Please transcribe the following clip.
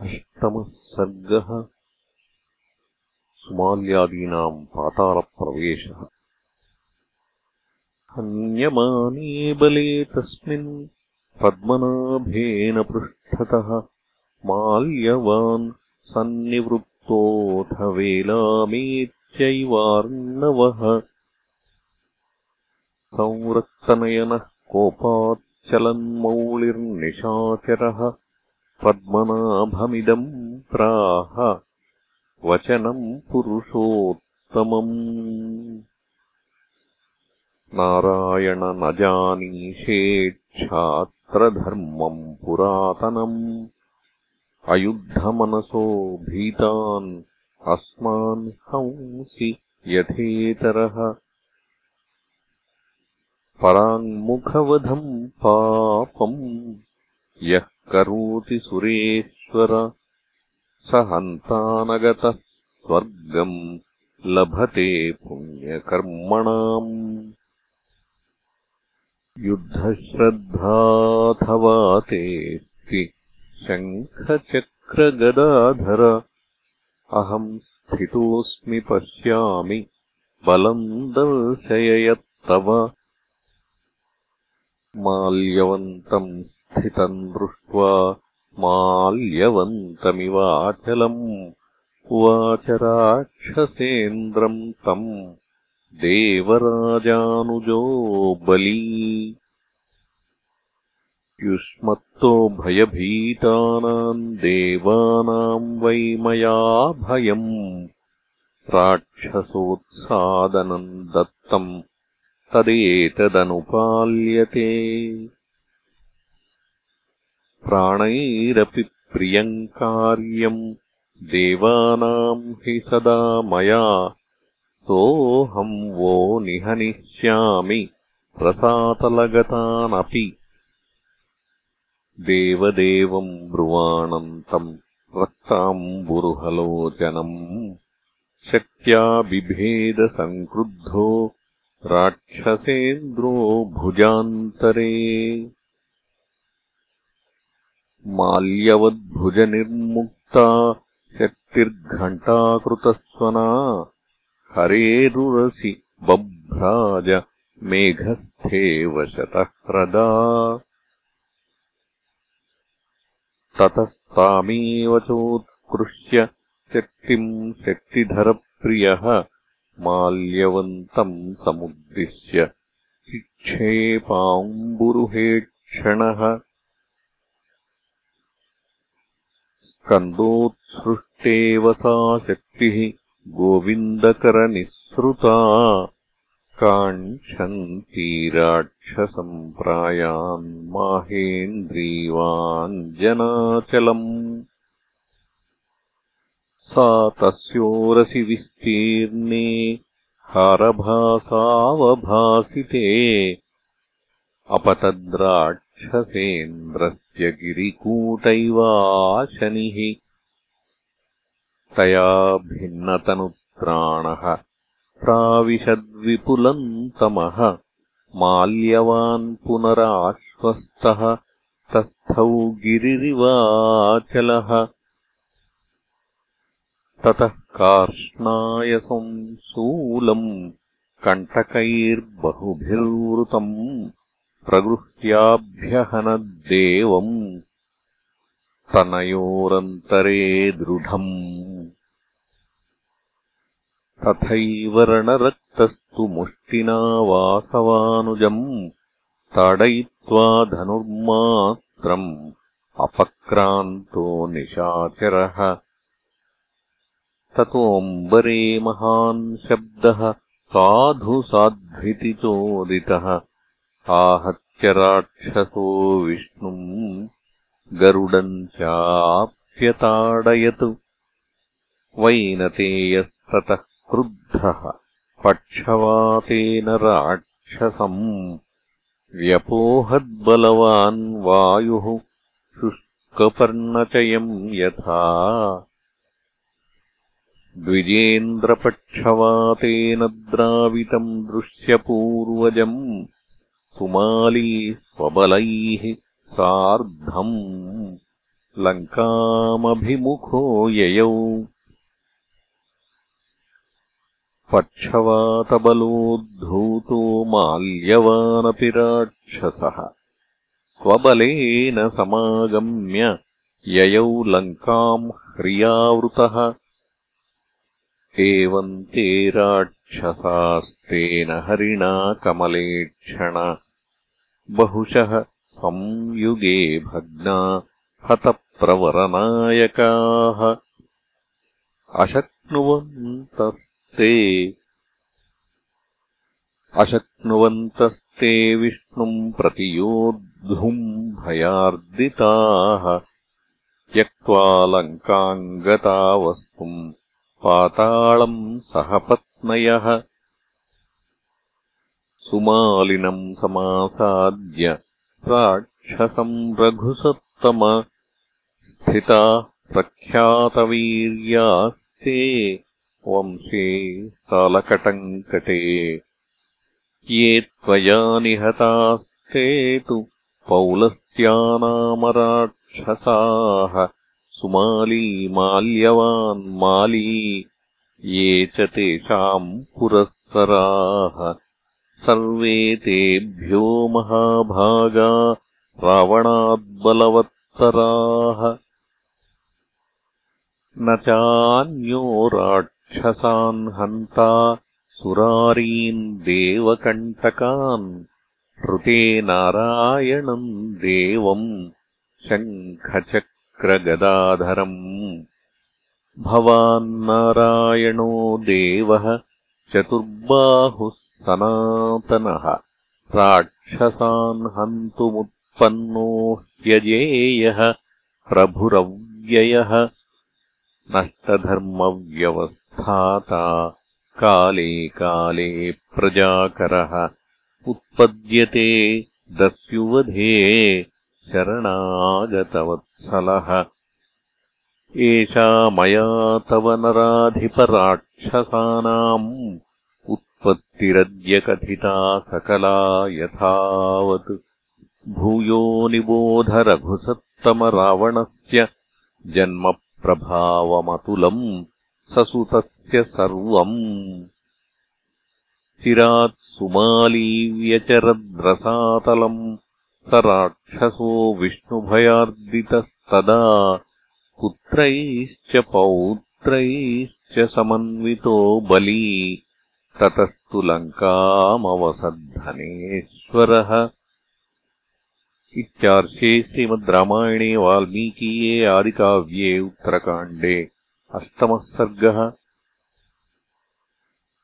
अष्टमः सर्गः सुमाल्यादीनाम् पातालप्रवेशः। हन्यमाने बले तस्मिन् पद्मनाभेन पृष्ठतः माल्यवान् सन्निवृत्तोऽथ वेलामेत्यैवार्णवः। संरक्तनयनः कोपाच्चलन्मौलिर्निशाचरः पद्मनाभमिदम् प्राह वचनम् पुरुषोत्तमम्। नारायण न जानीषेच्छात्रधर्मम् पुरातनम्। अयुद्धमनसो भीतान् अस्मान् हंसि यथेतरः। पराङ्मुखवधम् पापम् यः करोति सुरेश्वर। स हन्तानगतः स्वर्गम् लभते पुण्यकर्मणाम्। युद्धश्रद्धाथवा तेऽस्ति शङ्खचक्रगदाधर। अहम् स्थितोऽस्मि पश्यामि बलम् दर्शययत्तव। माल्यवन्तम् स्थितम् दृष्ट्वा माल्यवन्तमिवाचलम् उवाच राक्षसेन्द्रम् तम् देवराजानुजो बली। युष्मत्तो भयभीतानाम् देवानाम् वै मया भयम्। राक्षसोत्सादनम् दत्तम् तदेतदनुपाल्यते प्राणैरपि प्रियम् कार्यम् देवानाम् हि सदा मया। सोऽहम् वो निहनिष्यामि रसातलगतानपि देवदेवम् ब्रुवाणन्तम् रक्ताम्बुरुहलोचनम् शक्त्या बिभेदसङ्क्रुद्धो राक्षसेन्द्रो भुजान्तरे माल्यवद्भुजनिर्मुक्ता शक्तिर्घण्टाकृतस्वना हरेरुरसि बभ्राज मेघस्थेव शतह्रदा ततस्तामेव चोत्कृष्य शक्तिम् शक्तिधरप्रियः माल्यवन्तम् समुद्दिश्य चिक्षेपाम्बुरुहेक्षणः स्कन्दोत्सृष्टेव सा शक्तिः गोविन्दकरनिःसृता। काङ्क्षन्ती राक्षसम्प्रायान् माहेन्द्रीवाञ्जनाचलम् सा तस्योरसि विस्तीर्णे हारभासावभासिते। अपतद्राक्षसेन्द्रस्य गिरिकूटैवाशनिः तया भिन्नतनुत्राणः प्राविशद्विपुलम् तमः माल्यवान् पुनराश्वस्तः तस्थौ गिरिरिवाचलः। ततः कार्ष्णायसम् शूलम् कण्टकैर्बहुभिर्वृतम् प्रगृह्याभ्यहनद्देवम् स्तनयोरन्तरे दृढम्। तथैव रणरक्तस्तु मुष्टिना वासवानुजम् ताडयित्वा धनुर्मात्रम् अपक्रान्तो निशाचरः। ततोऽम्बरे महान् शब्दः साधु साध्विति चोदितः आहत्य राक्षसो विष्णुम् गरुडम् चाप्यताडयत्। वैनतेयस्ततः क्रुद्धः पक्षवातेन राक्षसम् व्यपोहद्बलवान् वायुः शुष्कपर्णचयम् यथा। द्विजेन्द्रपक्षवातेन द्रावितम् दृश्यपूर्वजम् सुमाली स्वबलैः सार्धम्। लङ्कामभिमुखो ययौ। पक्षवातबलोद्धूतो माल्यवानपि राक्षसः। स्वबलेन समागम्य ययौ लङ्काम् ह्रियावृतः एवम् ते राक्षसास्तेन हरिणा कमलेक्षण। बहुशः संयुगे भग्ना हतप्रवरनायकाः। अशक्नुवन्तस्ते अशक्नुवन्तस्ते विष्णुम् प्रतियोद्धुम् भयार्दिताः। त्यक्त्वा लङ्काम् गता वस्तुम् पाताळम् सह पत्नयः। सुमालिनम् समासाद्य राक्षसम् रघुसत्तम। स्थिताः प्रख्यातवीर्यास्ते वंशे सालकटङ्कटे ये त्वया निहतास्ते तु पौलस्त्यानामराक्षसाः सुमाली माल्यवान् माली ये च तेषाम् पुरःसराः। सर्वे तेभ्यो महाभागा रावणाद्बलवत्तराः न चान्यो राक्षसान् हन्ता सुरारीन् देवकण्टकान् ऋते नारायणम् देवम् शङ्खचक् क्रगदाधरम् भवान्नारायणो देवः चतुर्बाहुः सनातनः राक्षसान् हन्तुमुत्पन्नो ह्यजेयः प्रभुरव्ययः। नष्टधर्मव्यवस्थाता काले काले प्रजाकरः। उत्पद्यते दस्युवधे शरणागतवत्सलः। एषा मया तव नराधिपराक्षसानाम् उत्पत्तिरद्यकथिता सकला यथावत्। भूयो निबोधरघुसत्तमरावणस्य जन्मप्रभावमतुलम् ससुतस्य सर्वम्। चिरात् सुमालीव्यचरद्रसातलम् राक्षसो विष्णुभयार्दितस्तदा पुत्रैश्च पौत्रैश्च समन्वितो बली। ततस्तु लङ्कामवसद्धनेश्वरः। इत्यार्षे श्रीमद् रामायणे वाल्मीकीये आदिकाव्ये उत्तरकाण्डे अष्टमः सर्गः